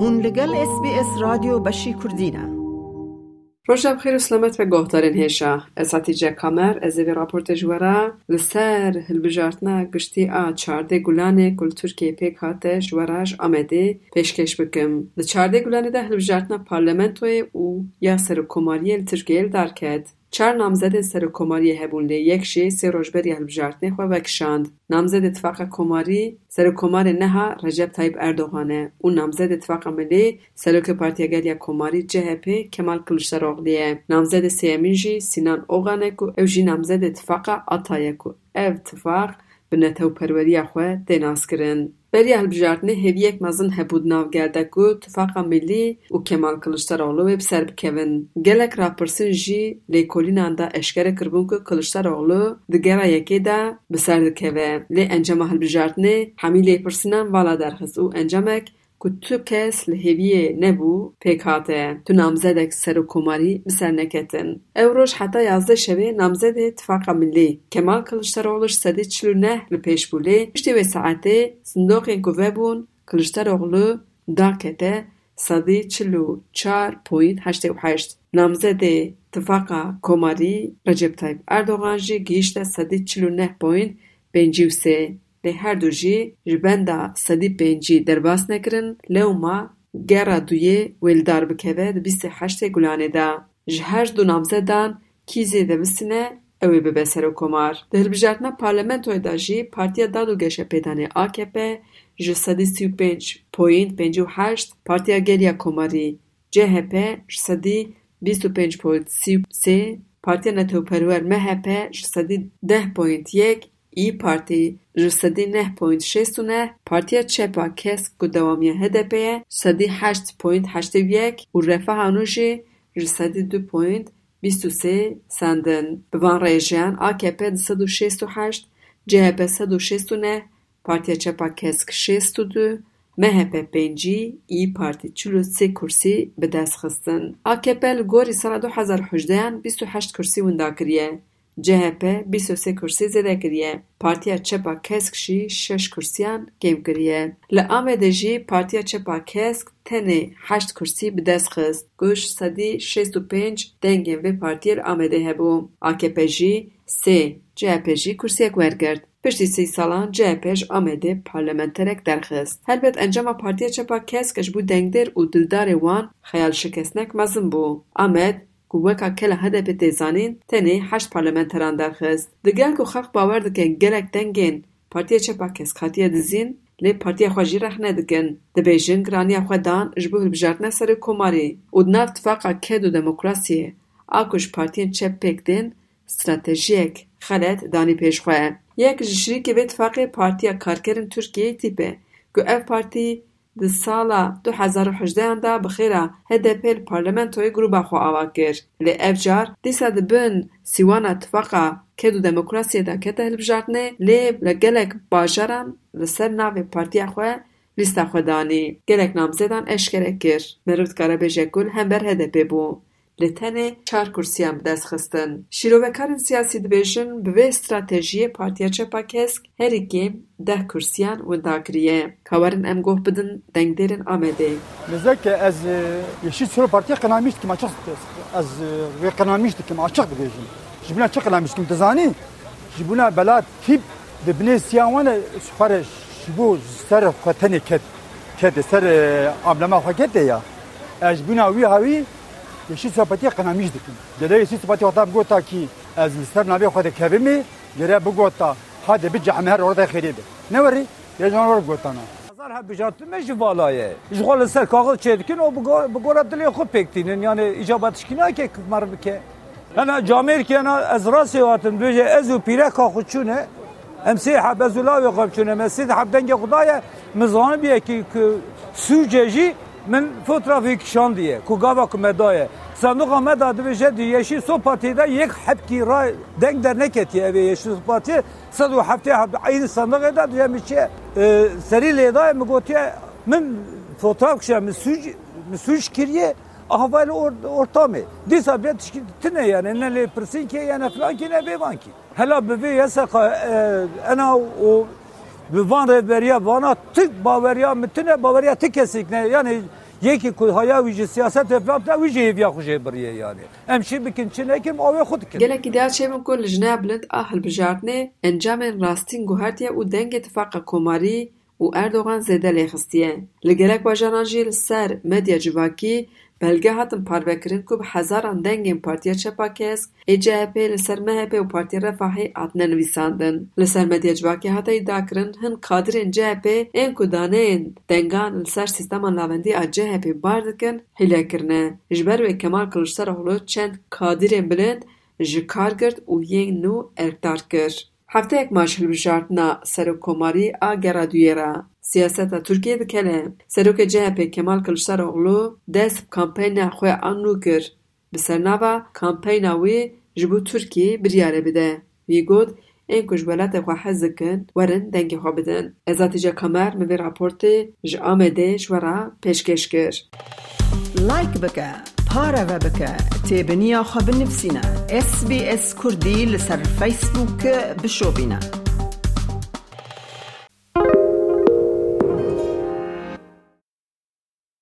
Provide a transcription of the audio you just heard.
هون لگل اس بی اس رادیو بشی کردینه خیر و سلامت و گهدارین هیشا. از حتیجه کامر از اوی راپورت جوارا لسر هلبجارتنا گشتی آ چارده گلانه کل ترکیه پیک هاته جواراج آمده. پیشکش بکم. ده چارده گلانه ده هلبجارتنا پارلمنتوی او یا سر کماریه ترکیه در کد چار نامزد سر کماری هبونده یکشی سی روشبری هلب جارتنه وکشاند. نامزد اتفاق کماری سر کمار نها رجب طایب اردوغانه. او نامزد اتفاق ملی سر که پارتیا گلیا کماری جه کمال کلشتا روغ دیه. نامزد سیامین جی سینان اوغانه که اوجی نامزد اتفاق آتایه که. او اتفاق به نتو پروری خواه دیناسکرین بری هل بجارتنی هیوی یک مزن هبود ناو گرده گود تفاق ملی و کمال کلشتر اولو ویب سر بکوین. گلک را پرسن جی لی کولینان دا اشکر کربون که کلشتر اولو دگره یکی دا بسر دکوه. لی انجام هل بجارتنی همی لی پرسنن والا درخز و ku tu kes li hêviyê nebû pêk hate tu namzedek serokkomarî bi ser neketin. Ew roj heta yazdeh şevê namzedê Tifaka Millî Kemal Kiliçdaroglu ji sedî çil û neh li pêş bû lê piştî wê saetê sindoqên ku vebûn Kiliçdaroglu dakete çar point heştê û heşt. Namzedê Tifaka Komarî Recep Tayyip Erdogan jî gihîşte sedî çil û neh point pêncî û sê. Lê her du jî ji benda sedî pêncî derbas nekirin lewma gera duyê wê li dar bikeve di bîstê heştê Gulanê de. Ji her du namzedan kî zêde bistîne ew ê bibe serokkomar. Di hilbijartina parlamentoyê de jî Partiya Dad û Geşepêdanê AKP ji sedî sî û pênc point pêncî û heşt, Partiya Geliya Komarî CHP ji sedî bîst û pênc point sî û sê, Partiya Netewperwer MHP ji sedî deh point yek, İyi Parti ji sedî neh point şêst Partiya Çepa Kesk ku dewamiya HDP'ye sedî heşt point heştê yek û Refaha Nû du point bîst û sê sendin. AKP di sed û şêst û heşt, CHP sed û şêst û neh, Partiya Çepa Kesk şêst du, MHP pêncî, İyi Parti çil û sê kursî xistin. AKP li gorî sala du hezar hejdeyan bîst kiriye. CHP bîst û sê kursî zêde kiriye. Partiya Çepa Kesk jî şeş kursiyan kêm kiriye. Li Amedê jî Partiya Çepa Kesk tenê heşt kursî bi dest xist ku ji sedî şêst û pênc dengên vê partiyê li Amedê hebû. AKP jî sê, CHP jî kursiyek wergirt. Piştî sî salan CHP ji Amedê parlamenterek derxist. Helbet encama Partiya Çepa Kesk ji bo dengdêr û dildarê wan xeyalşikestnek mezin bû. Amed ku weka kela HDP tê zanîn tenê heşt parlamenteran derxist. Di gel ku xelk bawer dike gelek dengên Partiya Çepa Kesk hatiye dizîn, lê partiya xwe jî rex nedikin. Dibêjin giraniya xwe dan ji bo hilbijartina serokkomarî û di nav Tifaka Ked û Demokrasiyê a ku ji partiyên çep pêk tên stratejiyek xelet danî pêş xwe. Yek ji şirîkê vê tifaqê Partiya Karkerên Tirkiyeyê tîpe ku ev partî د سالا 2018 د بخيره هدف پارلمنټوي ګروپا خو اواکر ل افجار د سد بن سیوانا تفقا که دو دموکراسی دا که تهلب جارتنه لی لگلک باجران لسر ناوی پارتی اخوه لیست اخوه دانی نامزدان اشکره کر مروت کارا بجه گل هم بر هده ببو Li tenê çar kursiyan bi dest xistin. Şîrovekarên siyasî dibêjin bi vê stratejiyê Partiya Çepa Kesk herî kêm deh kursiyan winda kiriye. Kawerin em goh bidin dengdêrên Amedê. Lezeke ez yeşil sürü partiye qenamiş dikim açık ez ve qenamiş dikim açık dibêjim. Ji buna çi qenamiş dikim dizanî ji buna bela tîp di binê siyan wan xware ji bo ser xwe tenê ket ket ser amlema xwe ket ya. Ez buna wî hawî yeşil sepeti kınamışdikim. Gele yeşil sepeti hatta bu gota ki ez mister nabi xwedê kevimî gere bu gota hadi bi cehmer orada xêrêbe. Ne werî? Ye jan or gotana. Azar hep bijatim me ji valaye. Ji xwe li ser kaxız çêdikin o bi gora dilê xwe pêktînin yani icabet şikina ke kmar bike. Hena camêr ki hena ez rasê hatim dûjê ez û pîrek xwe çûne Em sê heb ez û lavê xwe çûne me sê heb dengê xudaye mizanim yekî ku sûcê jî من فترة في كشان دي كوغاوا كمداية صندوق مدى دبجة دي يشي سو باتي دا يك حبكي راي دنگ در نكت يبي يشي سو باتي صندوق حفتي حب عين صندوق دا دي يمشي اه سري ليدا من فترة كشان مسوج مسوج كيريه أهوال أور أورتامي دي سابيا تشكي تنا يعني إن اللي برسين كي يعني فلان كي نبي بانكي هلا بفي يسقى اه أنا و bi van revberiya vana tık baveriya mitine baveriya tık kesik ne? Yani یکی که هایا ویژه سیاست افلام تا ویژه هیویا خوشه بریه یعنی امشی بکن چه نکم آوه خود کن گلکی دیار چه من کل جنه بلند آهل بجارتنه انجام راستین گوهرتیه و دنگ اتفاق کماری و اردوغان زیده لیخستیه لگرک باجاران جیل سر مدیا جواکی بلگه هاتن پاربکرین که به هزاران دنگین پارتیا چپا کس ای جهپ لسر مهپ و پارتی رفاهی آتنه نویساندن لسر مدیا جواکی هاتا ایدا کرن هن کادرین جهپ این که دانین دنگان لسر سیستمان لاوندی آ جهپ باردکن هیله کرنه جبر و کمال کلوشتر اولو چند کادرین بلند جکار گرد و ین نو هفته یک ماشل بجارتنا سرکوماری آگرا دویرا سیاست ترکیه دکلی سرک جهپ کمال کلشتر اغلو دست کمپین خوی آنو کر. بسرناوا کمپین وی جبو ترکی بریاره بده. وی گود این کش بلات خوی حزکن ورن دنگی خوا بدن. ازاتی جا کمر موی راپورتی ج آمده شورا پیشکش کر. لایک بکن. لایک بکە پارەوە بکە تێبنییا خە بنفسینە SسBS کوردی لەسەر فیسبووکە بشۆبینە.